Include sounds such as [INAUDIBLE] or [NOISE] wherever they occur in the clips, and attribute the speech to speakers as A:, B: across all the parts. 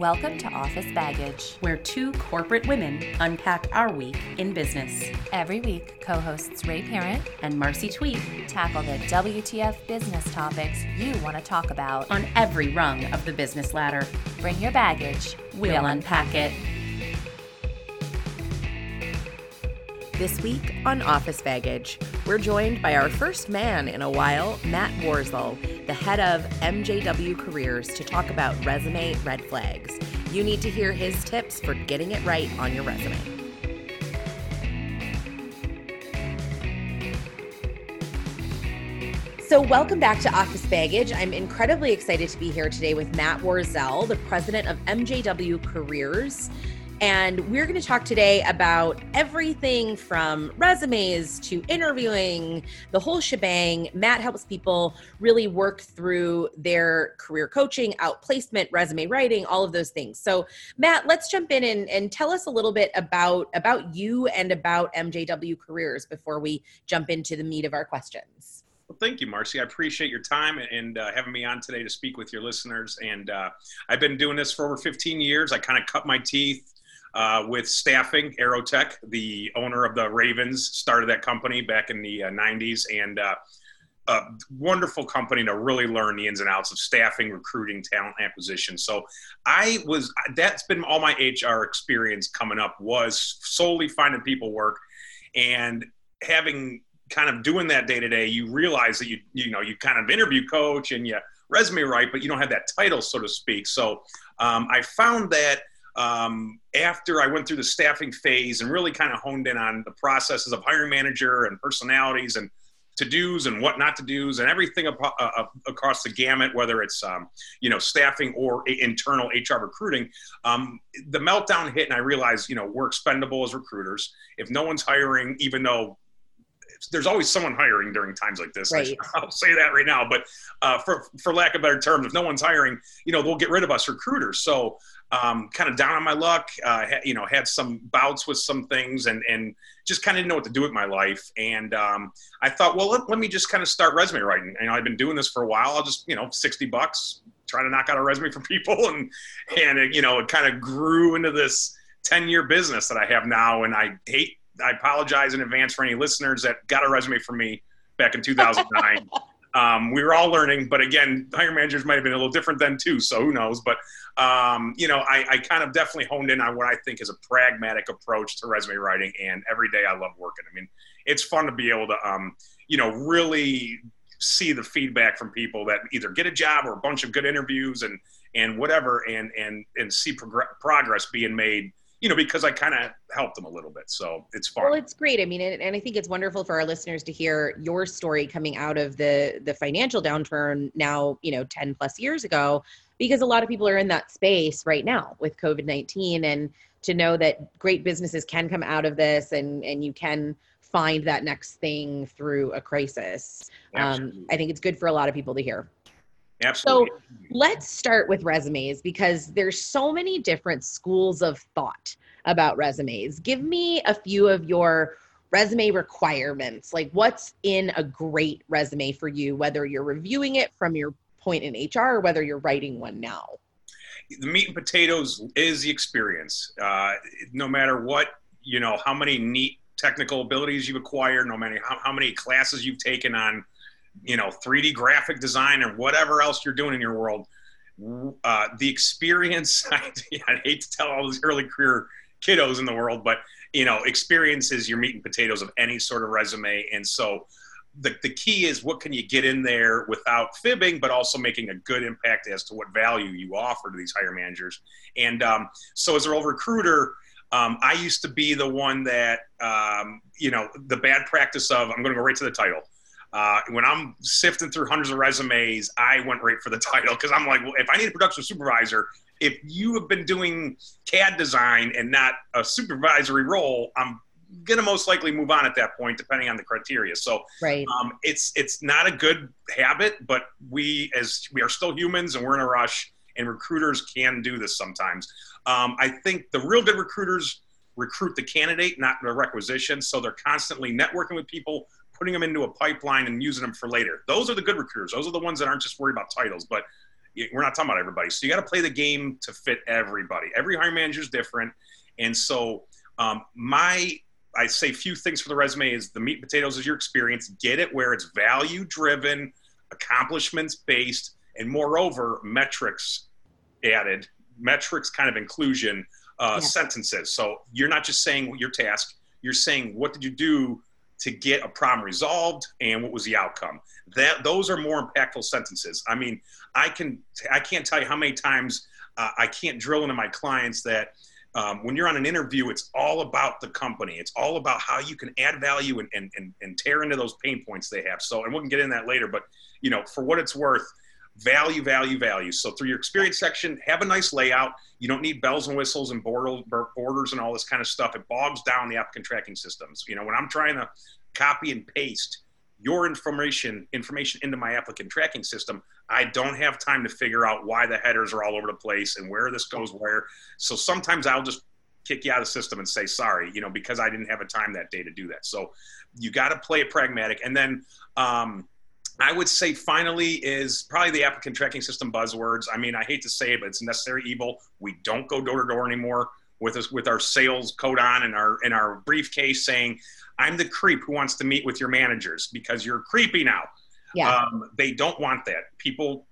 A: Welcome to Office Baggage,
B: where two corporate women unpack our week in business.
A: Every week, co hosts Ray Parent
B: and Marcy Twete
A: tackle the WTF business topics you want to talk about
B: on every rung of the business ladder.
A: Bring your baggage,
B: we'll, we'll unpack it.
C: This week on Office Baggage, we're joined by our first man in a while, Matt Warzel, the head of MJW Careers, to talk about resume red flags. You need to hear his tips for getting it right on your resume. So, welcome back to Office Baggage. I'm incredibly excited to be here today with Matt Warzel, the president of MJW Careers. And we're going to talk today about everything from resumes to interviewing, the whole shebang. Matt helps people really work through their career coaching, outplacement, resume writing, all of those things. So, Matt, let's jump in and, and tell us a little bit about, about you and about MJW careers before we jump into the meat of our questions.
D: Well, thank you, Marcy. I appreciate your time and uh, having me on today to speak with your listeners. And uh, I've been doing this for over 15 years. I kind of cut my teeth uh, with staffing. Aerotek, the owner of the Ravens, started that company back in the uh, 90s, and uh, a wonderful company to really learn the ins and outs of staffing, recruiting, talent acquisition. So I was that's been all my HR experience coming up was solely finding people work and having kind of doing that day to day. You realize that you you know you kind of interview coach and you resume write, but you don't have that title, so to speak. So um, I found that um, after I went through the staffing phase and really kind of honed in on the processes of hiring manager and personalities and to dos and what not to dos and everything uh, uh, across the gamut, whether it's um, you know staffing or internal HR recruiting. Um, the meltdown hit, and I realized you know we're expendable as recruiters. If no one's hiring, even though there's always someone hiring during times like this. Right. [LAUGHS] I'll say that right now, but uh, for for lack of better terms, if no one's hiring, you know, they'll get rid of us recruiters. So um, kind of down on my luck. Uh, ha- you know, had some bouts with some things, and and just kind of didn't know what to do with my life. And um, I thought, well, let, let me just kind of start resume writing. You know, I've been doing this for a while. I'll just you know, sixty bucks, try to knock out a resume for [LAUGHS] people, and and it, you know, it kind of grew into this ten year business that I have now. And I hate. I apologize in advance for any listeners that got a resume from me back in [LAUGHS] 2009. Um, we were all learning, but again, hire managers might have been a little different then too. So who knows? But um, you know, I, I, kind of definitely honed in on what I think is a pragmatic approach to resume writing, and every day I love working. I mean, it's fun to be able to, um, you know, really see the feedback from people that either get a job or a bunch of good interviews and and whatever, and and and see prog- progress being made you know, because I kind of helped them a little bit. So it's fun.
C: Well, it's great. I mean, and, and I think it's wonderful for our listeners to hear your story coming out of the the financial downturn now, you know, 10 plus years ago, because a lot of people are in that space right now with COVID-19 and to know that great businesses can come out of this and and you can find that next thing through a crisis. Um, I think it's good for a lot of people to hear.
D: Absolutely.
C: So let's start with resumes because there's so many different schools of thought about resumes. Give me a few of your resume requirements. Like what's in a great resume for you, whether you're reviewing it from your point in HR or whether you're writing one now?
D: The meat and potatoes is the experience. Uh, no matter what, you know, how many neat technical abilities you've acquired, no matter how, how many classes you've taken on you know 3d graphic design or whatever else you're doing in your world uh, the experience I, [LAUGHS] I hate to tell all these early career kiddos in the world but you know experience is your meat and potatoes of any sort of resume. And so the, the key is what can you get in there without fibbing but also making a good impact as to what value you offer to these hire managers. And um, so as a role recruiter um, i used to be the one that um, you know the bad practice of i'm going to go right to the title uh, when I'm sifting through hundreds of resumes, I went right for the [LAUGHS] title because I'm like, well, if I need a production supervisor, if you have been doing CAD design and not a supervisory role, I'm gonna most likely move on at that point, depending on the criteria. So,
C: right,
D: um, it's it's not a good habit, but we as we are still humans and we're in a rush, and recruiters can do this sometimes. Um, I think the real good recruiters recruit the candidate, not the requisition. So they're constantly networking with people, putting them into a pipeline and using them for later. Those are the good recruiters. Those are the ones that aren't just worried about titles. But we're not talking about everybody. So you got to play the game to fit everybody. Every hiring manager is different, and so um, my I say few things for the resume is the meat and potatoes is your experience. Get it where it's value driven, accomplishments based, and moreover metrics added, metrics kind of inclusion uh, yeah. sentences. So you're not just saying your task, you're saying what did you do to get a problem resolved and what was the outcome. That those are more impactful sentences. I mean, I can I can't tell you how many times uh, I can't drill into my clients that um, when you're on an interview, it's all about the company. It's all about how you can add value and, and, and, and tear into those pain points they have. So, and we can get into that later, but you know, for what it's worth, value, value, value. So through your experience section, have a nice layout. You don't need bells and whistles and borders and all this kind of stuff. It bogs down the applicant tracking systems. You know, when I'm trying to copy and paste your information information into my applicant tracking system i don't have time to figure out why the headers are all over the place and where this goes where so sometimes i'll just kick you out of the system and say sorry you know because i didn't have a time that day to do that so you got to play it pragmatic and then um, I would say finally is probably the applicant tracking system buzzwords. I mean, I hate to say it, but it's necessary evil. We don't go door to door anymore with us with our sales coat on and our in our briefcase saying, "I'm the creep who wants to meet with your managers because you're creepy now." Yeah. Um, they don't want that. People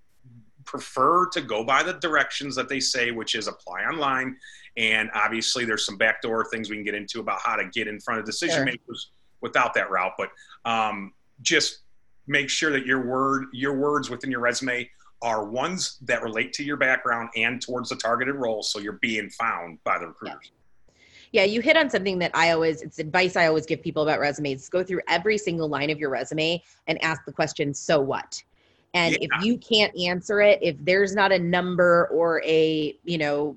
D: prefer to go by the directions that they say, which is apply online. And obviously, there's some backdoor things we can get into about how to get in front of decision sure. makers without that route. But um, just make sure that your word your words within your resume are ones that relate to your background and towards the targeted role so you're being found by the recruiters
C: yeah. yeah you hit on something that i always it's advice i always give people about resumes go through every single line of your resume and ask the question so what and yeah. if you can't answer it if there's not a number or a you know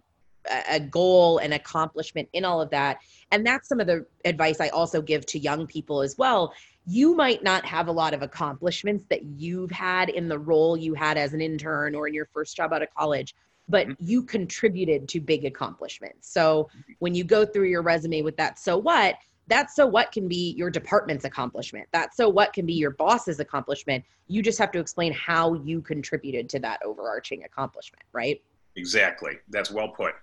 C: a goal and accomplishment in all of that and that's some of the advice i also give to young people as well you might not have a lot of accomplishments that you've had in the role you had as an intern or in your first job out of college but mm-hmm. you contributed to big accomplishments. So when you go through your resume with that so what that so what can be your department's accomplishment. That so what can be your boss's accomplishment. You just have to explain how you contributed to that overarching accomplishment right?
D: Exactly. That's well put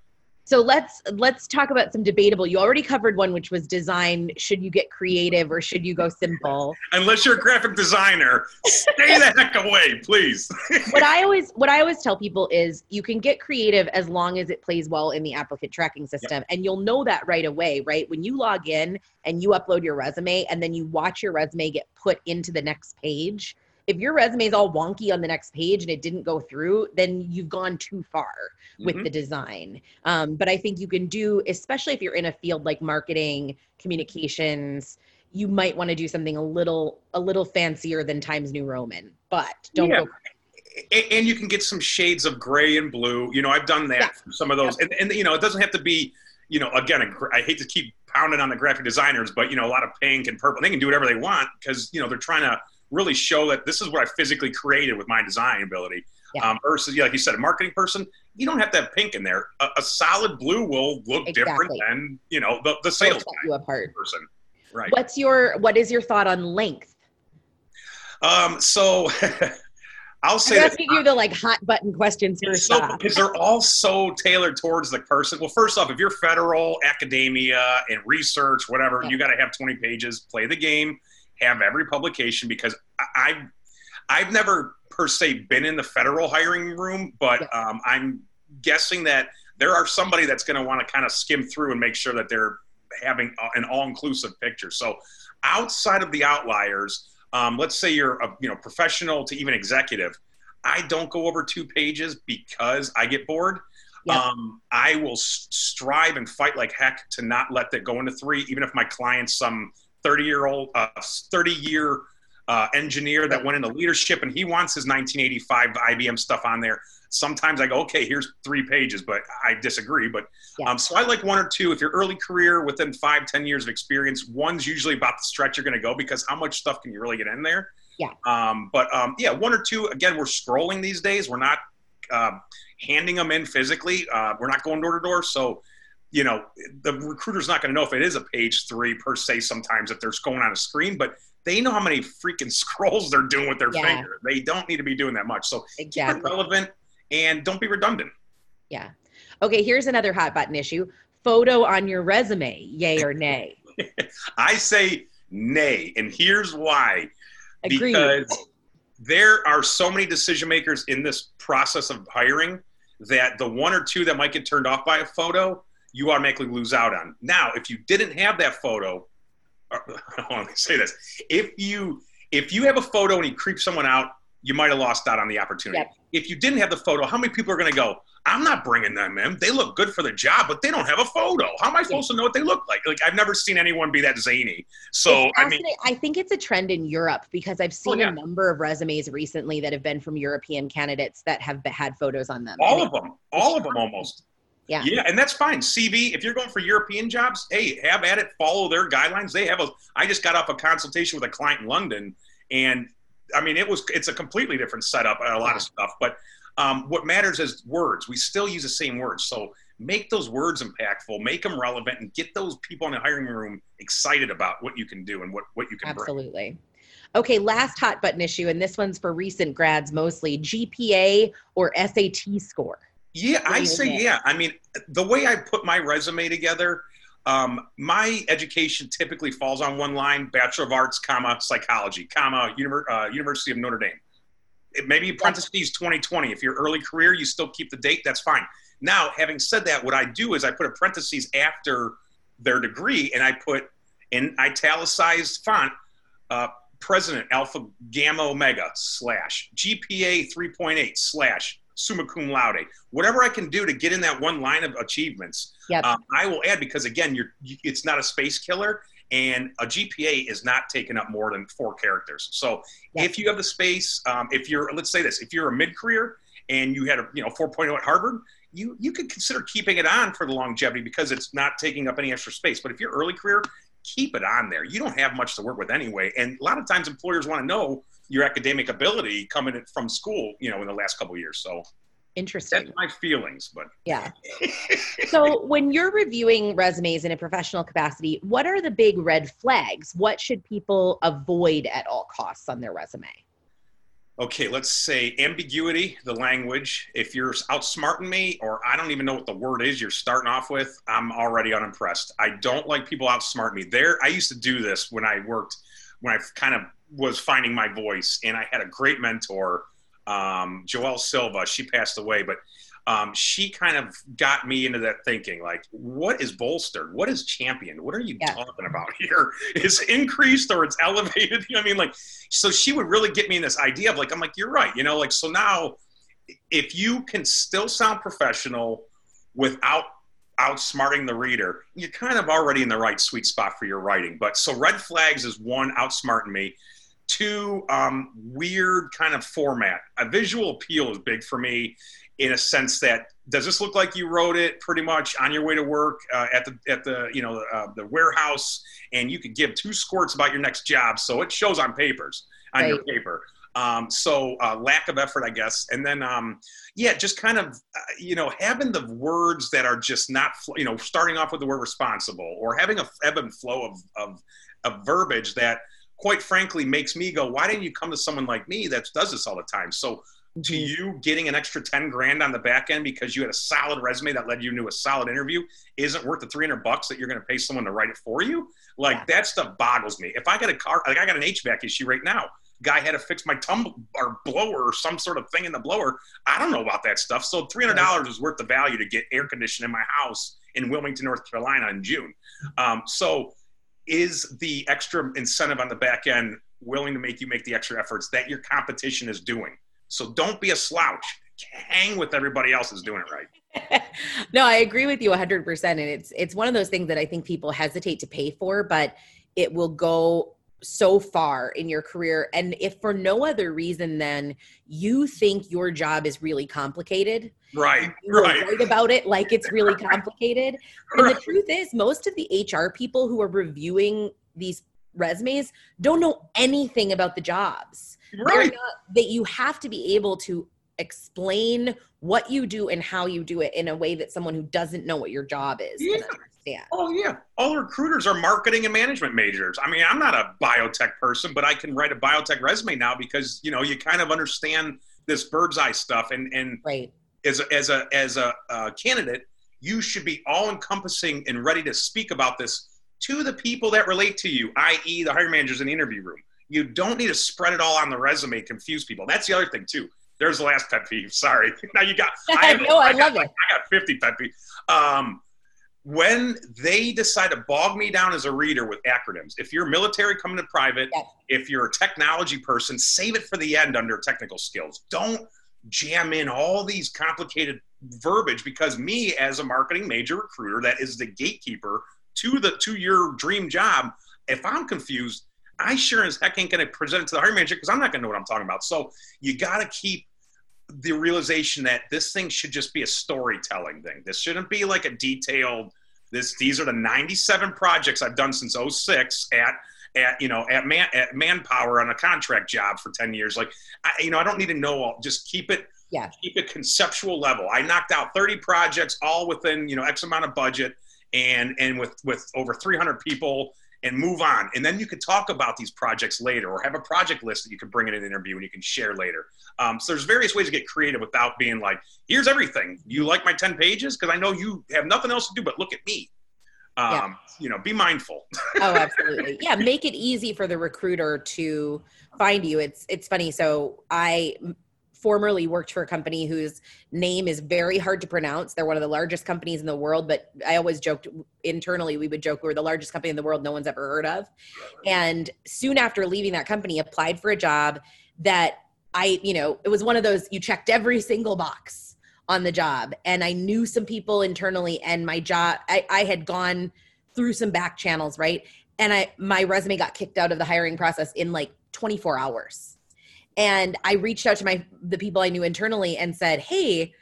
C: so let's let's talk about some debatable. You already covered one, which was design. Should you get creative or should you go simple?
D: Unless you're a graphic designer, stay the heck away, please. [LAUGHS]
C: what I always what I always tell people is you can get creative as long as it plays well in the applicant tracking system, yep. and you'll know that right away, right? When you log in and you upload your resume, and then you watch your resume get put into the next page if your resume is all wonky on the next page and it didn't go through, then you've gone too far with mm-hmm. the design. Um, but I think you can do, especially if you're in a field like marketing, communications, you might want to do something a little a little fancier than Times New Roman, but don't yeah. go.
D: And you can get some shades of gray and blue. You know, I've done that yeah. some of those, yeah. and, and you know, it doesn't have to be. You know, again, I hate to keep pounding on the graphic designers, but you know, a lot of pink and purple, they can do whatever they want because you know they're trying to really show that this is what I physically created with my design ability. Yeah. Um, versus, yeah, like you said, a marketing person, you don't have to have pink in there. A, a solid blue will look exactly. different than you know the the sales
C: you apart.
D: person. Right.
C: What's your what is your thought on length?
D: Um. So. [LAUGHS] I'll say
C: I'm asking you the like hot button questions first
D: so, because they're all so tailored towards the person. Well, first off, if you're federal, academia, and research, whatever, yeah. you got to have 20 pages. Play the game have every publication because I, I've, I've never per se been in the federal hiring room, but um, I'm guessing that there are somebody that's going to want to kind of skim through and make sure that they're having an all-inclusive picture. So outside of the outliers, um, let's say you're a you know professional to even executive. I don't go over two pages because I get bored. Yep. Um, I will strive and fight like heck to not let that go into three, even if my client's some 30 year old, uh, 30 year uh, engineer that went into leadership and he wants his 1985 IBM stuff on there. Sometimes I go, okay, here's three pages, but I disagree. But yeah. um, so I like one or two. If you're early career within five, ten years of experience, one's usually about the stretch you're going to go because how much stuff can you really get in there?
C: Yeah.
D: Um, but um, yeah, one or two. Again, we're scrolling these days. We're not uh, handing them in physically. Uh, we're not going door to door. So you know, the recruiter's not going to know if it is a page three per se sometimes if there's going on a screen, but they know how many freaking [LAUGHS] scrolls they're doing with their yeah. finger. They don't need to be doing that much. So exactly. keep it relevant, and don't be redundant.
C: Yeah. Okay, here's another hot button issue photo on your resume, yay or nay? [LAUGHS]
D: I say nay, and here's why.
C: Agreed.
D: Because there are so many decision makers in this process of hiring that the one or two that might get turned off by a photo, you automatically lose out on. Now, if you didn't have that photo, [LAUGHS] or, I don't want to say this. If you if you have a photo and you creep someone out, you might have lost out on the opportunity.
C: Yep.
D: If you didn't have the photo, how many people are going to go? I'm not bringing them in. They look good for the job, but they don't have a photo. How am I supposed to know what they look like? Like I've never seen anyone be that zany. So I mean.
C: I think it's a trend in Europe because I've oh, seen
D: Oh, yeah.
C: a number of resumes recently that have been from European candidates that have had photos on them.
D: all
C: And
D: of them, all of them almost.
C: Yeah.
D: Yeah, and that's fine. CV, if you're going for European jobs, hey, have at it. Follow their guidelines. They have a. I just got off a consultation with a client in London, and I mean, it was. It's a completely different setup. and A lot of stuff, but um, what matters is words. We still use the same words, so make those words impactful, make them relevant, and get those people in the hiring room excited about what you can do and what what you can bring.
C: Absolutely. Okay, last hot button issue, and this one's for recent grads mostly GPA or SAT score.
D: Yeah, I say yeah. I mean, the way I put my resume together, um, my education typically falls on one line: Bachelor of Arts, comma psychology, comma Univer- uh, University of Notre Dame. It maybe parentheses 2020. If you're early career, you still keep the date. That's fine. Now, having said that, what I do is I put a parentheses after their degree, and I put in italicized font. Uh, President Alpha Gamma Omega slash GPA 3.8 slash summa cum laude. Whatever I can do to get in that one line of achievements,
C: Yep.
D: um, I will add because again, you're you, it's not a space killer, and a GPA is not taking up more than four characters. So
C: Yep.
D: if you have the space, um, if you're let's say this, if you're a mid career and you had a you know 4.0 at Harvard. You, you could consider keeping it on for the longevity because it's not taking up any extra space. But if you're early career, keep it on there. You don't have much to work with anyway. And a lot of times employers want to know your academic ability coming from school, you know, in the last couple of years. So
C: Interesting.
D: that's my feelings, but
C: Yeah. [LAUGHS] so when you're reviewing resumes in a professional capacity, what are the big red flags? What should people avoid at all costs on their resume?
D: Okay, let's say ambiguity, the language. If you're outsmarting me, or I don't even know what the word is you're starting off with, I'm already unimpressed. I don't like people outsmart me. There, I used to do this when I worked, when I kind of was finding my voice, and I had a great mentor, um, Joelle Silva. She passed away, but um, she kind of got me into that thinking like, what is bolstered? What is championed? What are you
C: Yeah.
D: talking about here? [LAUGHS] Is increased or it's elevated? [LAUGHS] You know what I mean? Like, so she would really get me in this idea of like, I'm like, you're right. You know, like, so now if you can still sound professional without outsmarting the reader, you're kind of already in the right sweet spot for your writing. But so red flags is one, outsmarting me. Two, um, weird kind of format. A visual appeal is big for me in a sense that does this look like you wrote it pretty much on your way to work uh, at the at the you know uh, the warehouse? And you could give two squirts about your next job so it shows on papers on your paper. Um, so uh, lack of effort i guess. And then um, yeah just kind of uh, you know having the words that are just not fl- you know starting off with the word responsible or having a ebb and flow of of, of verbiage that quite frankly makes me go why didn't you come to someone like me that does this all the time? So to you getting an extra 10 grand on the back end because you had a solid resume that led you into a solid interview isn't worth the 300 bucks that you're going to pay someone to write it for you? Like
C: Yeah.
D: that stuff boggles me. If i got a car like i got an hvac issue right now. Guy had to fix my tumble or blower or some sort of thing in the blower. I don't know about that stuff. So $300 is worth the value to get air conditioning in my house in wilmington north carolina in june. Um, so is the extra incentive on the back end willing to make you make the extra efforts that your competition is doing so don't be a slouch. Hang with everybody else is doing it right. [LAUGHS]
C: no, I agree with you 100% and it's it's one of those things that I think people hesitate to pay for, but it will go so far in your career and if for no other reason than you think your job is really complicated
D: Right, right.
C: about it like it's really [LAUGHS] complicated. [LAUGHS] And the truth is, most of the HR people who are reviewing these resumes don't know anything about the jobs.
D: Right.
C: not- that you have to be able to explain what you do and how you do it in a way that someone who doesn't know what your job is
D: Yeah.
C: can understand.
D: Oh yeah. All recruiters are marketing and management majors. I mean, I'm not a biotech person, but I can write a biotech resume now because, you know, you kind of understand this bird's eye stuff and and
C: Right.
D: as a, as a as a uh, candidate, you should be all encompassing and ready to speak about this to the people that relate to you, i.e., the hiring managers in the interview room. You don't need to spread it all on the resume, confuse people. That's the other thing too. There's the last pet peeve. Sorry. [LAUGHS] now you got. [LAUGHS]
C: I, no, I, I love
D: got,
C: it.
D: I got 50 pet peeves. Um, when they decide to bog me down as a reader with acronyms, if you're military coming to private,
C: Yes.
D: if you're a technology person, save it for the end under technical skills. Don't jam in all these complicated verbiage because me as a marketing major recruiter that is the gatekeeper to the to your dream job, if I'm confused, I sure as heck ain't gonna present it to the hiring manager because I'm not gonna know what I'm talking about. So you gotta keep the realization that this thing should just be a storytelling thing. This shouldn't be like a detailed. This these are the 97 projects I've done since 06 at at you know at man at manpower on a contract job for 10 years. Like I, you know I don't need to know all. Just keep it
C: Yeah.
D: keep it conceptual level. I knocked out 30 projects all within you know X amount of budget and and with with over 300 people and move on. And then you could talk about these projects later or have a project list that you can bring in an interview and you can share later. Um, so there's various ways to get creative without being like, here's everything. You like my 10 pages? Because I know you have nothing else to do but look at me. Um,
C: Yeah.
D: You know, be mindful.
C: oh [LAUGHS] absolutely yeah make it easy for the recruiter to find you it's it's funny so i formerly worked for a company whose name is very hard to pronounce. They're one of the largest companies in the world but i always joked internally we would joke we're the largest company in the world no one's ever heard of. And soon after leaving that company applied for a job that i you know it was one of those you checked every single box on the job. And i knew some people internally and my job i, I had gone through some back channels right? And i my resume got kicked out of the hiring process in like 24 hours and i reached out to my the people i knew internally and said hey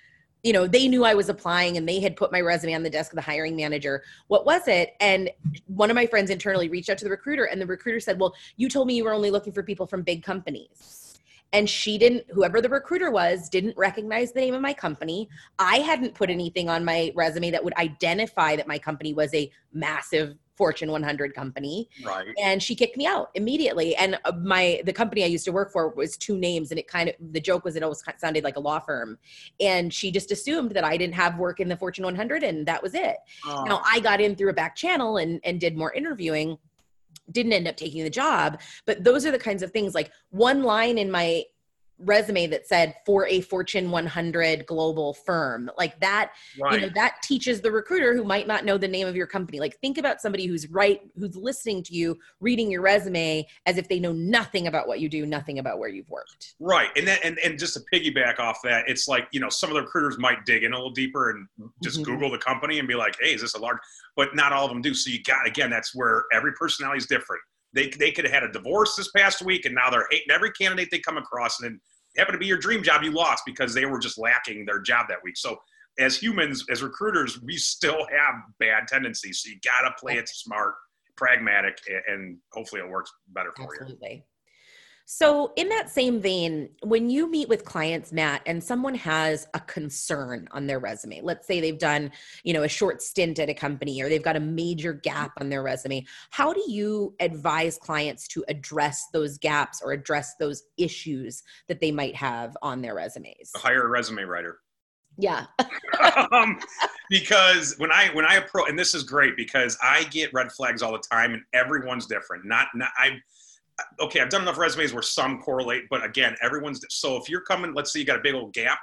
C: you know they knew i was applying and they had put my resume on the desk of the hiring manager. What was it? And one of my friends internally reached out to the recruiter and the recruiter said well you told me you were only looking for people from big companies and she didn't whoever the recruiter was didn't recognize the name of my company. I hadn't put anything on my resume that would identify that my company was a massive fortune 100 company.
D: Right.
C: and she kicked me out immediately. And uh, my the company i used to work for was two names and it kind of the joke was it always sounded like a law firm. And she just assumed that i didn't have work in the fortune 100 and that was it. Now I got in through a back channel and and did more interviewing. Didn't end up taking the job, but those are the kinds of things like one line in my resume that said for a Fortune 100 global firm. Like that,
D: right.
C: you know, that teaches the recruiter who might not know the name of your company. Like think about somebody who's right who's listening to you, reading your resume as if they know nothing about what you do, nothing about where you've worked.
D: Right, and then and, and just to piggyback off that, it's like you know some of the recruiters might dig in a little deeper and just
C: Mhm.
D: Google the company and be like, "Hey, is this a large?" But not all of them do. So you got again, that's where every personality is different. They they could have had a divorce this past week, and now they're hating every candidate they come across, and then happen to be your dream job you lost because they were just lacking their job that week. So as humans, as recruiters, we still have bad tendencies. So you got to play it smart, pragmatic, and hopefully it works better for you.
C: Absolutely. So, in that same vein, when you meet with clients, Matt, and someone has a concern on their resume, let's say they've done, you know, a short stint at a company or they've got a major gap on their resume, how do you advise clients to address those gaps or address those issues that they might have on their resumes?
D: Hire a resume writer.
C: Yeah. [LAUGHS]
D: um, because when I when I approach, and this is great because I get red flags all the time, and everyone's different. Not, not I. Okay, I've done enough resumes where some correlate, but again, everyone's. So if you're coming, let's say you got a big old gap,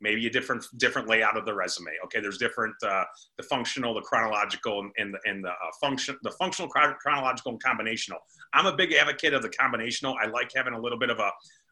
D: maybe a different different layout of the resume. Okay, there's different uh, the functional, the chronological, and, and the and the uh, function the functional chronological and combinational. I'm a big advocate of the combinational. I like having a little bit of a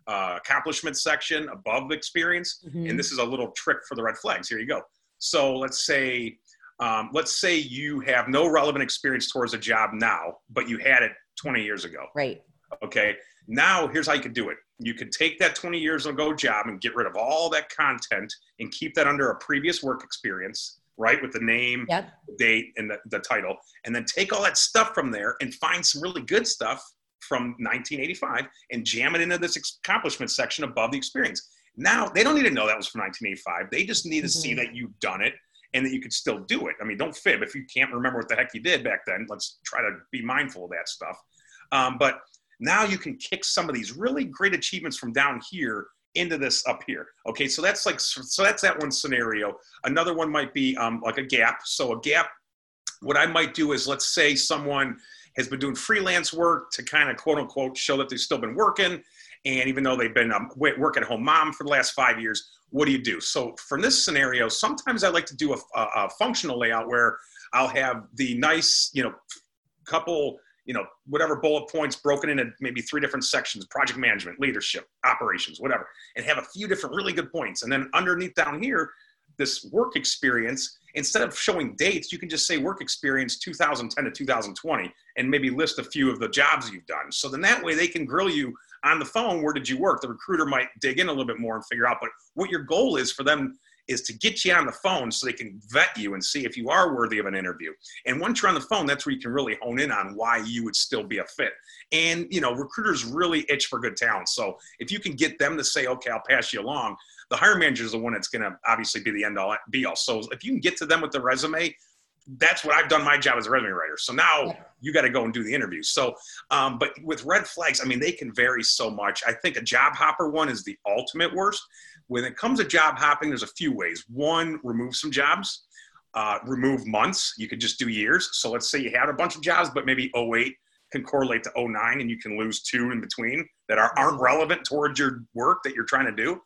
D: uh, accomplishment section above the experience
C: Mhm.
D: and this is a little trick for the red flags. Here you go. So let's say, um, let's say you have no relevant experience towards a job now, but you had it 20 years ago.
C: right.
D: Okay. Now here's how you could do it. You could take that 20 years ago job and get rid of all that content and keep that under a previous work experience, right? With the name,
C: Yep.
D: date, and the, the title, and then take all that stuff from there and find some really good stuff from 1985 and jam it into this accomplishment section above the experience. Now they don't need to know that was from 1985. They just need to see
C: Mhm.
D: that you've done it and that you could still do it. I mean, don't fib if you can't remember what the heck you did back then. Let's try to be mindful of that stuff. Um, but now you can kick some of these really great achievements from down here into this up here. Okay, so that's like so that's that one scenario. Another one might be um, like a gap. So a gap. What I might do is let's say someone has been doing freelance work to kind of quote unquote show that they've still been working, and even though they've been a um, work at home mom for the last five years, what do you do? So from this scenario, sometimes I like to do a, a, a functional layout where I'll have the nice, you know, couple you know, whatever bullet points broken into maybe three different sections project management, leadership, operations, whatever, and have a few different really good points. And then underneath down here, this work experience, instead of showing dates, you can just say work experience 2010 to 2020 and maybe list a few of the jobs you've done. So then that way they can grill you on the phone where did you work? The recruiter might dig in a little bit more and figure out, but what your goal is for them is to get you on the phone so they can vet you and see if you are worthy of an interview. And once you're on the phone, that's where you can really hone in on why you would still be a fit. And, you know, recruiters really itch for good talent. So if you can get them to say, okay, I'll pass you along, the hiring manager is the one that's going to obviously be the end all be all. So if you can get to them with the resume, that's what I've done my job as a resume writer. So now you got to go and do the interview. So, um, but with red flags, I mean, they can vary so much. I think a job hopper one is the ultimate worst when it comes to job hopping, there's a few ways. One, remove some jobs, uh, remove months. You could just do years. So let's say you had a bunch of jobs, but maybe 08 can correlate to 09 and you can lose two in between that are, aren't relevant towards your work that you're trying to do.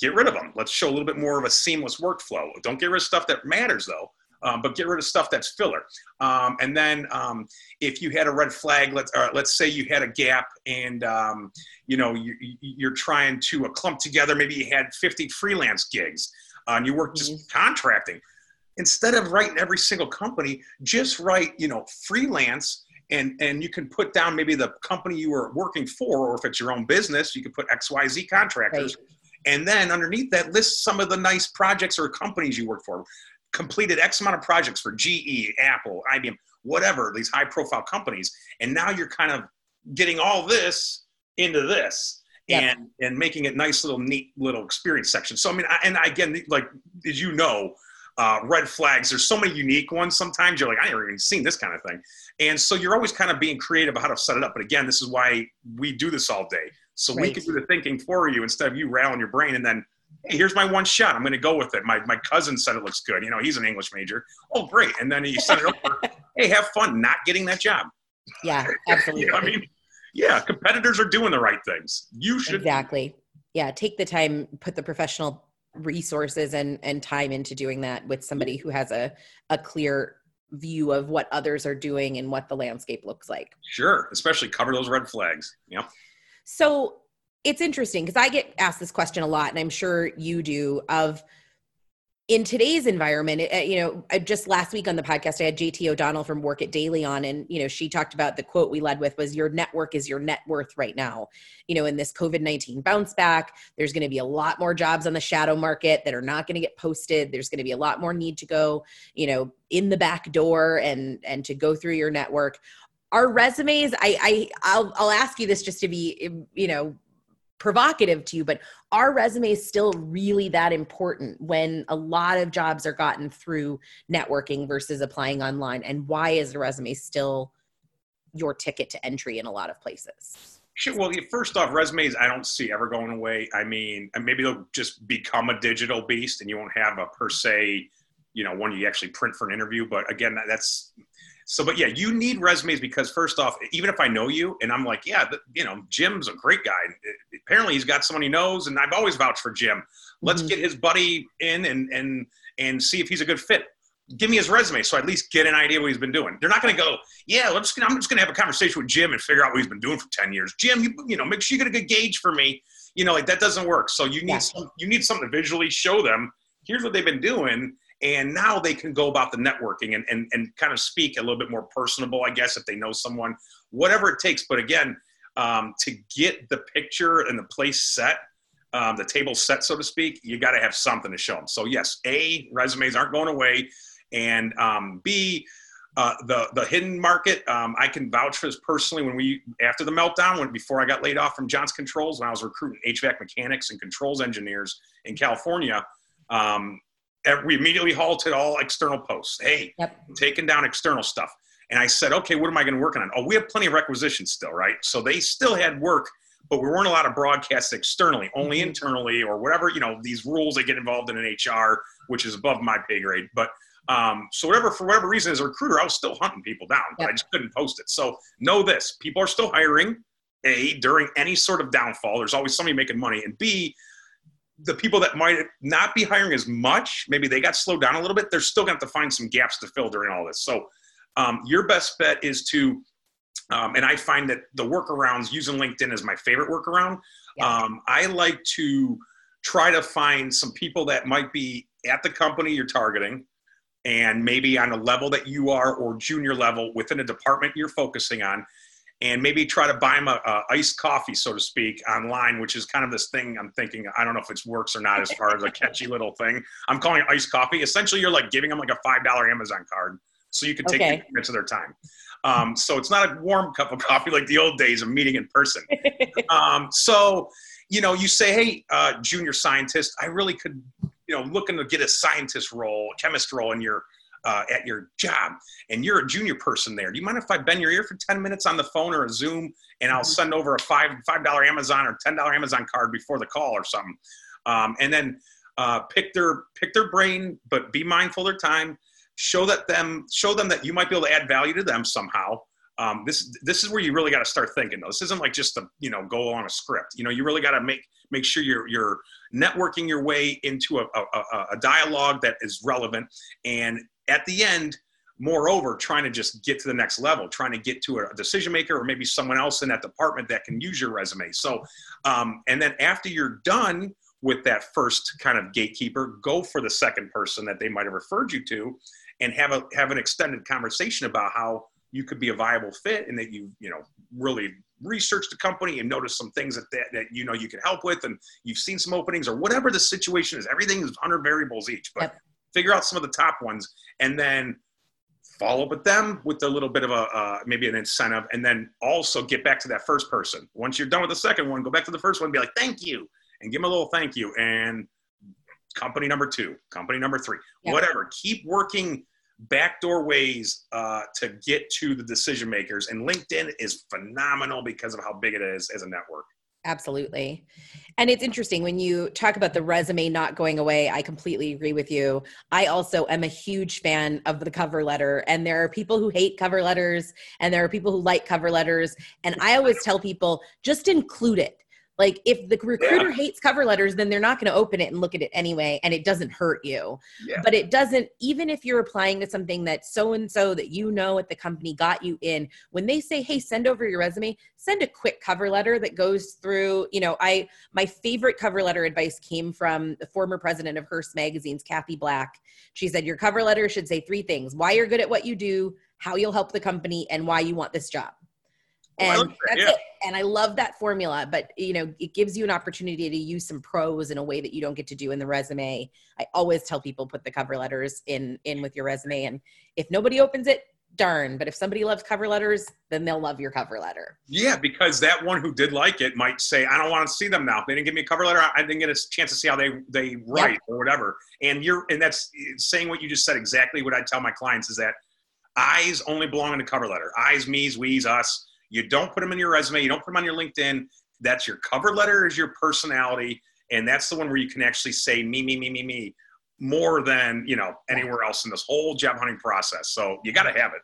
D: Get rid of them. Let's show a little bit more of a seamless workflow. Don't get rid of stuff that matters though. Um, but get rid of stuff that's filler. Um, and then um, if you had a red flag, let's uh, let's say you had a gap and um, you know you, are trying to uh, clump together. Maybe you had 50 freelance gigs uh, and you work just mm-hmm. contracting. Instead of writing every single company, just write you know freelance. And, and you can put down maybe the company you were working for, or if it's your own business, you can put XYZ contractors. Right. And then underneath that, list some of the nice projects or companies you work for completed X amount of projects for GE, Apple, IBM, whatever, these high profile companies. And now you're kind of getting all this into this yep. and, and making it nice little, neat little experience section. So, I mean, I, and again, like, as you know, uh, red flags. There's so many unique ones. Sometimes you're like, I never even seen this kind of thing. And so you're always kind of being creative about how to set it up. But again, this is why we do this all day. So right. we can do the thinking for you instead of you rattling your brain and then hey, here's my one shot. I'm going to go with it. My, my cousin said it looks good. You know, he's an English major. Oh, great. And then he sent it over. [LAUGHS] hey, have fun not getting that job.
C: Yeah, absolutely. [LAUGHS]
D: you know I mean? Yeah, competitors are doing the right things. You should.
C: Exactly. Yeah, take the time, put the professional resources and, and time into doing that with somebody who has a, a clear view of what others are doing and what the landscape looks like.
D: Sure, especially cover those red flags. Yep.
C: So it's interesting because I get asked this question a lot, and I'm sure you do. Of in today's environment, eh, you know, just last week on the podcast, I had JT O'Donnell from Work It Daily on, and you know, she talked about the quote we led with was "Your network is your net worth right now." You know, in this COVID nineteen bounce back, there's going to be a lot more jobs on the shadow market that are not going to get posted. There's going to be a lot more need to go, you know, in the back door and and to go through your network. Our resumes, I, I, I'll, I'll ask you this just to be, you know, provocative to you, but our resume is still really that important when a lot of jobs are gotten through networking versus applying online. And why is a resume still your ticket to entry in a lot of places?
D: Sure. Well, first off, resumes I don't see ever going away. I mean, maybe they'll just become a digital beast, and you won't have a per se, you know, one you actually print for an interview. But again, that's so, but yeah, you need resumes because first off, even if I know you and I'm like, yeah, you know, Jim's a great guy. Apparently, he's got someone he knows, and I've always vouched for Jim. Let's mm-hmm. get his buddy in and and and see if he's a good fit. Give me his resume so I at least get an idea what he's been doing. They're not going to go, yeah, let's. I'm just going to have a conversation with Jim and figure out what he's been doing for ten years. Jim, you you know, make sure you get a good gauge for me. You know, like that doesn't work. So you need yeah. some, you need something to visually show them. Here's what they've been doing and now they can go about the networking and, and, and kind of speak a little bit more personable, I guess, if they know someone, whatever it takes. But again, um, to get the picture and the place set, um, the table set, so to speak, you got to have something to show them. So yes, A, resumes aren't going away. And um, B, uh, the the hidden market. Um, I can vouch for this personally. When we after the meltdown, when before I got laid off from Johnson Controls, when I was recruiting HVAC mechanics and controls engineers in California, um, we immediately halted all external posts. Hey, yep. taking down external stuff. And I said, okay, what am I going to work on? Oh, we have plenty of requisitions still, right? So they still had work, but we weren't allowed to broadcast externally, only
C: Mhm.
D: internally or whatever, you know, these rules that get involved in an HR, which is above my pay grade. But um, so whatever, for whatever reason, as a recruiter, I was still hunting people down, but I just couldn't post it. So know this: people are still hiring. A during any sort of downfall, there's always somebody making money, and B, the people that might not be hiring as much, maybe they got slowed down a little bit. They're still going to have to find some gaps to fill during all this. So um, your best bet is to, um, and I find that the workarounds using LinkedIn is my favorite workaround.
C: Yeah.
D: Um, I like to try to find some people that might be at the company you're targeting and maybe on a level that you are or junior level within a department you're focusing on and maybe try to buy them a, a iced coffee so to speak online which is kind of this thing i'm thinking i don't know if it works or not as far as a catchy [LAUGHS] little thing. I'm calling it iced coffee. Essentially you're like giving them like a five dollar amazon card so you can take
C: Okay.
D: minutes of their time. Um, so it's not a warm cup of coffee like the old days of meeting in person. [LAUGHS] Um, so you know you say hey uh, junior scientist i really could you know looking to get a scientist role chemist role in your uh, at your job and you're a junior person there do you mind if i bend your ear for 10 minutes on the phone or a zoom and i'll
C: Mhm.
D: send over a five five dollar amazon or ten dollar amazon card before the call or something um, and then uh, pick their pick their brain but be mindful of their time show that them show them that you might be able to add value to them somehow um, this this is where you really got to start thinking though. This isn't like just to you know go on a script. You know, you really got to make make sure you're you're networking your way into a, a, a- a dialogue that is relevant, and at the end, moreover, trying to just get to the next level, trying to get to a decision maker or maybe someone else in that department that can use your resume. So, um, and then after you're done with that first kind of gatekeeper, go for the second person that they might have referred you to, and have a have an extended conversation about how you could be a viable fit and that you you know really researched the company and noticed some things that, that that you know you can help with and you've seen some openings or whatever the situation is everything is 100 variables each but
C: Yep.
D: Figure out some of the top ones and then follow up with them with a little bit of a uh, maybe an incentive and then also get back to that first person. Once you're done with the second one go back to the first one and be like thank you and give them a little thank you. And company number two company number three
C: Yeah.
D: whatever. Keep working backdoor ways uh, to get to the decision makers. And linkedin is phenomenal because of how big it is as a network
C: Absolutely. And it's interesting when you talk about the resume not going away. I completely agree with you. I also am a huge fan of the cover letter. And there are people who hate cover letters and there are people who like cover letters. And I always tell people just include it. Like if the recruiter hates cover letters, then they're not going to open it and look at it anyway. And it doesn't hurt you.
D: Yeah.
C: But it doesn't, even if you're applying to something that so and so that you know at the company got you in, when they say, hey, send over your resume, send a quick cover letter that goes through, you know, I, my favorite cover letter advice came from the former president of Hearst Magazine's Cathie Black. She said, your cover letter should say three things why you're good at what you do, how you'll help the company, and why you want this job.
D: Oh,
C: And that's
D: yeah.
C: it. And I love that formula, but you know, it gives you an opportunity to use some prose in a way that you don't get to do in the resume. I always tell people put the cover letters in in with your resume, and if nobody opens it, darn. But if somebody loves cover letters, then they'll love your cover letter.
D: yeah because that one who did like it might say i don't want to see them now If they didn't give me a cover letter i didn't get a chance to see how they they write or whatever and you're and that's saying what you just said exactly what i tell my clients is that eyes only belong in the cover letter eyes me's we's us you don't put them in your resume you don't put them on your linkedin. That's your cover letter is your personality and that's the one where you can actually say me me me me me more than you know anywhere else in this whole job hunting process. So you got to have it.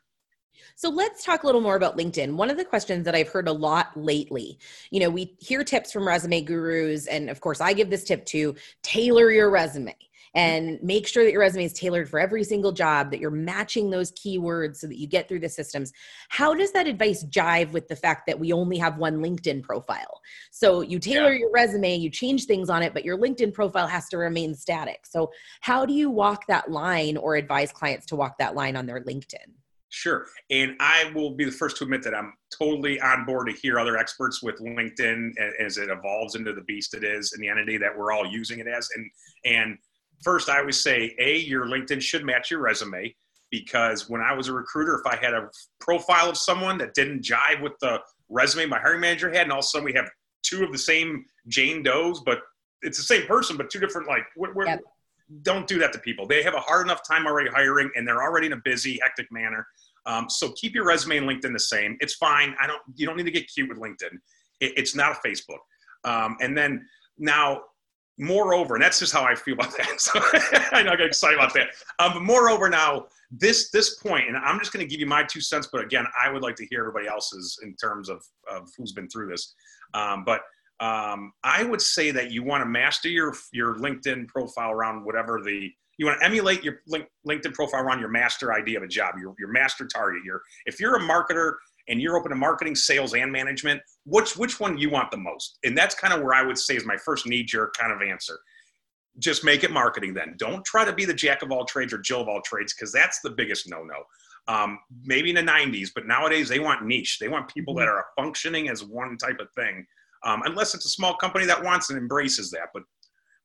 C: So let's talk a little more about LinkedIn. One of the questions that I've heard a lot lately, you know, we hear tips from resume gurus, and of course, I give this tip to tailor your resume and make sure that your resume is tailored for every single job, that you're matching those keywords so that you get through the systems. How does that advice jive with the fact that we only have one LinkedIn profile? So you tailor your resume, you change things on it, but your LinkedIn profile has to remain static. So, how do you walk that line or advise clients to walk that line on their LinkedIn?
D: Sure. And I will be the first to admit that I'm totally on board to hear other experts with LinkedIn as it evolves into the beast it is and the entity that we're all using it as. And and first I always say, A, your LinkedIn should match your resume because when I was a recruiter, if I had a profile of someone that didn't jive with the resume my hiring manager had, and all of a sudden we have two of the same Jane Does, but it's the same person, but two different like we're,
C: Yep.
D: don't do that to people. They have a hard enough time already hiring, and they're already in a busy, hectic manner. Um, so keep your resume and LinkedIn the same. It's fine. I don't. You don't need to get cute with LinkedIn. It, it's not a Facebook. Um, and then now, moreover, and that's just how I feel about that. [LAUGHS] So I know I excited about that. Um, but moreover, now this this point, and I'm just going to give you my two cents. But again, I would like to hear everybody else's in terms of of who's been through this. Um, but um, I would say that you want to master your your LinkedIn profile around whatever the you want to emulate your LinkedIn profile around your master idea of a job, your, your master target. Your if you're a marketer and you're open to marketing, sales, and management, which which one you want the most? And that's kind of where I would say is my first knee jerk kind of answer. Just make it marketing then. Don't try to be the jack of all trades or Jill of all trades because that's the biggest no no. Um, maybe in the 90s, but nowadays they want niche. They want people that mm-hmm. are functioning as one type of thing. Um, unless it's a small company that wants and embraces that. But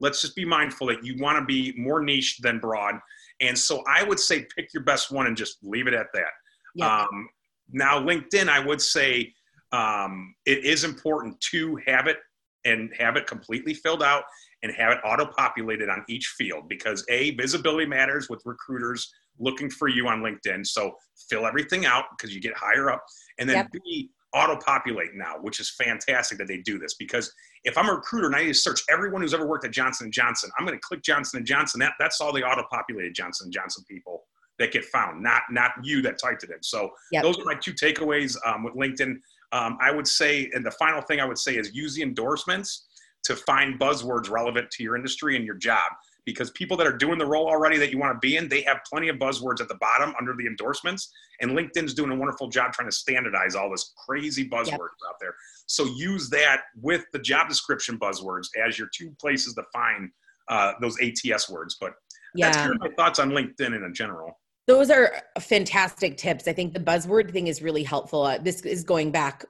D: let's just be mindful that you want to be more niche than broad. And so I would say pick your best one and just leave it at that. Yep. Um, now, LinkedIn, I would say um, it is important to have it and have it completely filled out and have it auto populated on each field because A, visibility matters with recruiters looking for you on LinkedIn. So fill everything out because you get higher up. And then yep. B, auto populate now, which is fantastic that they do this because if I'm a recruiter and I need to search everyone who's ever worked at Johnson & Johnson, I'm going to click Johnson & Johnson. That, that's all the auto-populated Johnson & Johnson people that get found, not not you that typed it in. So yep. those are my two takeaways um, with LinkedIn. Um, I would say, and the final thing I would say is use the endorsements to find buzzwords relevant to your industry and your job because people that are doing the role already that you want to be in, they have plenty of buzzwords at the bottom under the endorsements. And LinkedIn's doing a wonderful job trying to standardize all this crazy buzzwords yep. out there. So use that with the job description buzzwords as your two places to find uh, those ATS words. But yeah. that's kind of my thoughts on LinkedIn in general.
C: Those are fantastic tips. I think the buzzword thing is really helpful. Uh, this is going back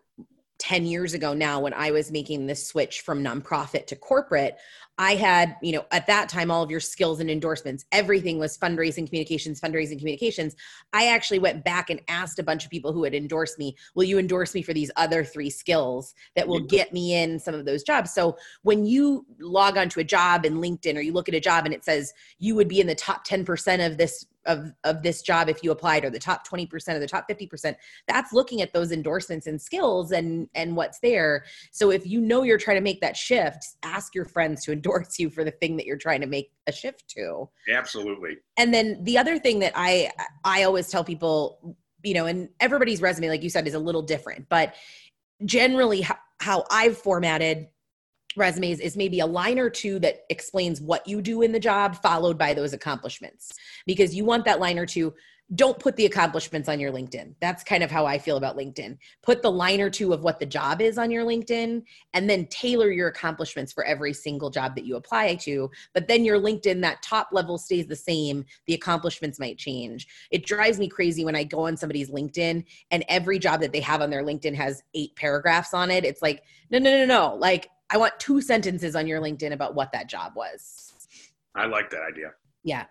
C: 10 years ago now when I was making this switch from nonprofit to corporate, I had, you know, at that time, all of your skills and endorsements, everything was fundraising communications, fundraising communications. I actually went back and asked a bunch of people who had endorsed me, will you endorse me for these other three skills that will get me in some of those jobs? So when you log onto a job in LinkedIn or you look at a job and it says you would be in the top 10% of this of of this job if you applied or the top 20% or the top 50% that's looking at those endorsements and skills and and what's there. So if you know you're trying to make that shift ask your friends to endorse you for the thing that you're trying to make a shift to.
D: Absolutely.
C: And then the other thing that i i always tell people you know and everybody's resume like you said is a little different but generally how, how i've formatted resumes is maybe a line or two that explains what you do in the job followed by those accomplishments because you want that line or two don't put the accomplishments on your LinkedIn. That's kind of how I feel about LinkedIn. Put the line or two of what the job is on your LinkedIn and then tailor your accomplishments for every single job that you apply to. But then your LinkedIn, that top level stays the same. The accomplishments might change. It drives me crazy when I go on somebody's LinkedIn and every job that they have on their LinkedIn has eight paragraphs on it. It's like, no, no, no, no. Like, I want two sentences on your LinkedIn about what that job was.
D: I like that idea.
C: Yeah.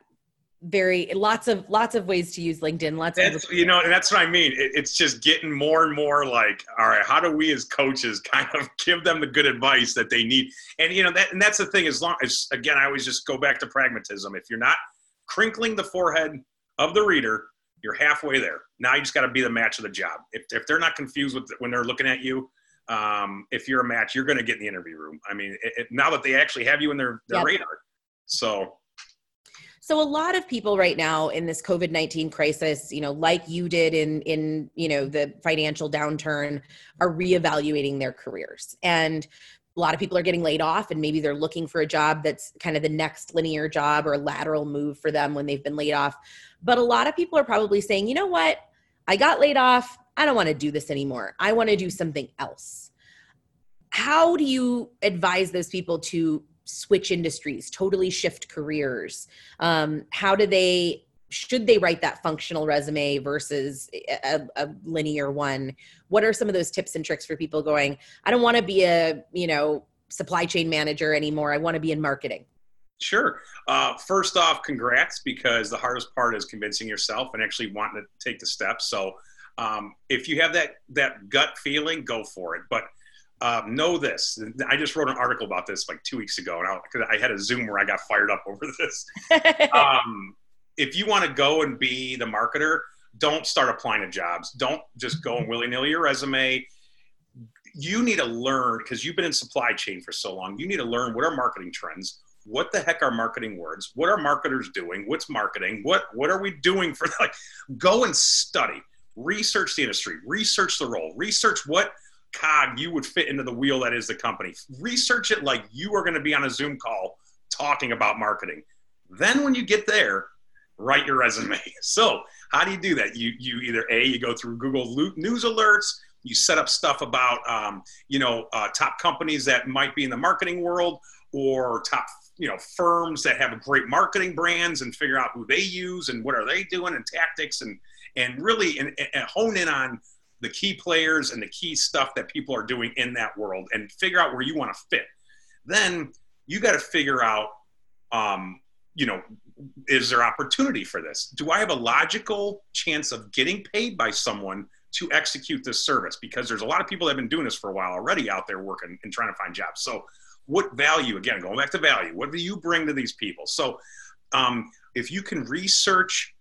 C: Very lots of lots of ways to use LinkedIn. Lots
D: that's,
C: of
D: you know, and that's what I mean. It, it's just getting more and more like, all right, how do we as coaches [LAUGHS] kind of give them the good advice that they need? And you know, that and that's the thing. As long as again, I always just go back to pragmatism. If you're not crinkling the forehead of the reader, you're halfway there. Now you just got to be the match of the job. If if they're not confused with when they're looking at you, um, if you're a match, you're going to get in the interview room. I mean, it, it, now that they actually have you in their, their yep. radar. So,
C: so a lot of people right now in this COVID-19 crisis, you know, like you did in, in, you know, the financial downturn are reevaluating their careers. And a lot of people are getting laid off and maybe they're looking for a job that's kind of the next linear job or lateral move for them when they've been laid off. But a lot of people are probably saying, you know what? I got laid off. I don't want to do this anymore. I want to do something else. How do you advise those people to switch industries, totally shift careers? Um, how do they, should they write that functional resume versus a, a linear one? What are some of those tips and tricks for people going, I don't want to be a, you know, supply chain manager anymore. I want to be in marketing.
D: Sure. Uh, first off, congrats because the hardest part is convincing yourself and actually wanting to take the steps. So um, if you have that that gut feeling, go for it. But um, know this. I just wrote an article about this like two weeks ago, and I, I had a Zoom where I got fired up [LAUGHS] over this. [LAUGHS] um, if you want to go and be the marketer, don't start applying to jobs. Don't just go and willy nilly your resume. you need to learn because you've been in supply chain for so long. You need to learn what are marketing trends. What the heck are marketing words? What are marketers doing? What's marketing? What what are we doing for [LAUGHS] like? Go and study, research the industry, research the role, research what cog you would fit into the wheel that is the company. Research it like you are going to be on a Zoom call talking about marketing. Then when you get there, write your resume. [LAUGHS] So how do you do that? You you either a you go through Google News alerts. You set up stuff about um, you know uh, top companies that might be in the marketing world or top you know firms that have great marketing brands and figure out who they use and what are they doing and tactics and and really and, and hone in on the key players and the key stuff that people are doing in that world and figure out where you want to fit. Then you got to figure out, um, you know, is there opportunity for this? Do I have a logical chance of getting paid by someone to execute this service? Because there's a lot of people that have been doing this for a while already out there working and trying to find jobs. So, what value, again, going back to value, what do you bring to these people? So, um, if you can research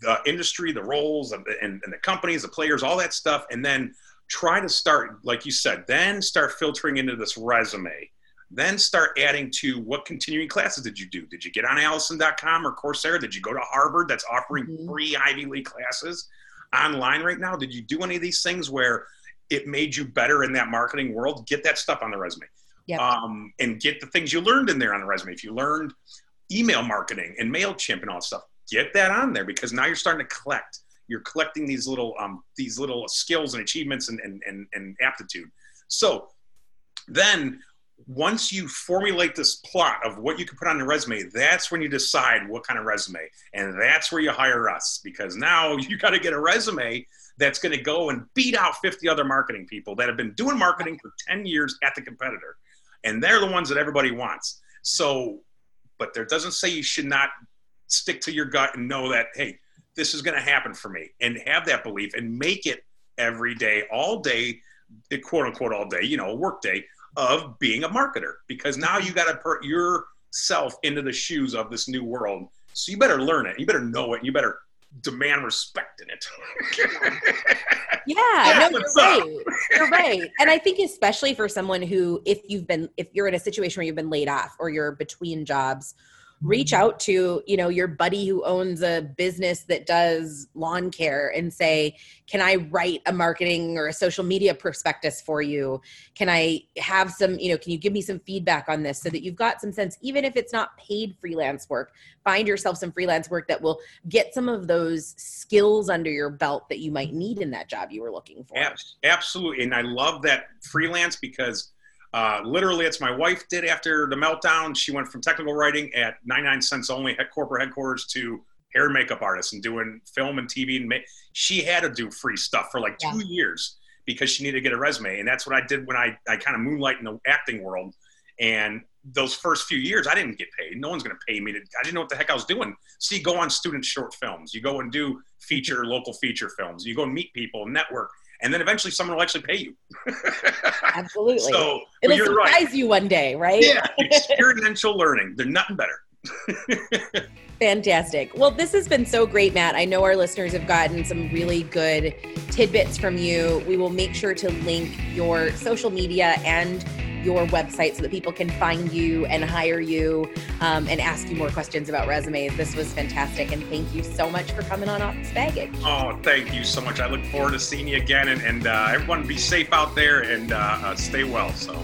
D: the industry, the roles, and, and, and the companies, the players, all that stuff, and then try to start, like you said, then start filtering into this resume. Then start adding to what continuing classes did you do? Did you get on Alison.com or Coursera? Did you go to Harvard that's offering mm-hmm. free Ivy League classes online right now? Did you do any of these things where it made you better in that marketing world? Get that stuff on the resume. Yep. Um, and get the things you learned in there on the resume. If you learned email marketing and MailChimp and all that stuff, get that on there because now you're starting to collect. You're collecting these little um, these little skills and achievements and, and, and, and aptitude. So then once you formulate this plot of what you can put on the resume, that's when you decide what kind of resume. And that's where you hire us because now [LAUGHS] you got to get a resume that's going to go and beat out 50 other marketing people that have been doing marketing for 10 years at the competitor. And they're the ones that everybody wants. So, but there doesn't say you should not stick to your gut and know that, hey, this is going to happen for me and have that belief and make it every day, all day, the quote unquote, all day, you know, work day of being a marketer because now you got to put yourself into the shoes of this new world. So you better learn it. You better know it. You better demand respect in it.
C: yeah, [LAUGHS] yeah, no, you're right. You're right. And I think especially for someone who, if you've been, if you're in a situation where you've been laid off or you're between jobs reach mm-hmm. out to you know your buddy who owns a business that does lawn care and say can i write a marketing or a social media prospectus for you? Can i have some you know can you give me some feedback on this so that you've got some sense even if it's not paid freelance work find yourself some freelance work that will get some of those skills under your belt that you might need in that job you were looking for.
D: Absolutely and i love that freelance because uh, literally, it's my wife did after the meltdown. She went from technical writing at 99 cents only at corporate headquarters to hair and makeup artist and doing film and TV. And ma- she had to do free stuff for like yeah. two years because she needed to get a resume. And that's what I did when I, I kind of moonlight in the acting world. And those first few years, I didn't get paid. No one's going to pay me. To, I didn't know what the heck I was doing. So you go on student short films. You go and do feature, local feature films. You go and meet people, network and then eventually someone will actually pay you. [LAUGHS]
C: Absolutely. So it'll surprise right. you one day, right?
D: Yeah, [LAUGHS] experiential learning. They're nothing better. [LAUGHS]
C: Fantastic. Well, this has been so great, Matt. I know our listeners have gotten some really good tidbits from you. We will make sure to link your social media and your website so that people can find you and hire you um, and ask you more questions about resumes. This was fantastic. And thank you so much for coming on Office Baggage.
D: Oh, thank you so much. I look forward to seeing you again. And, and uh, everyone be safe out there and uh, uh, stay well. So.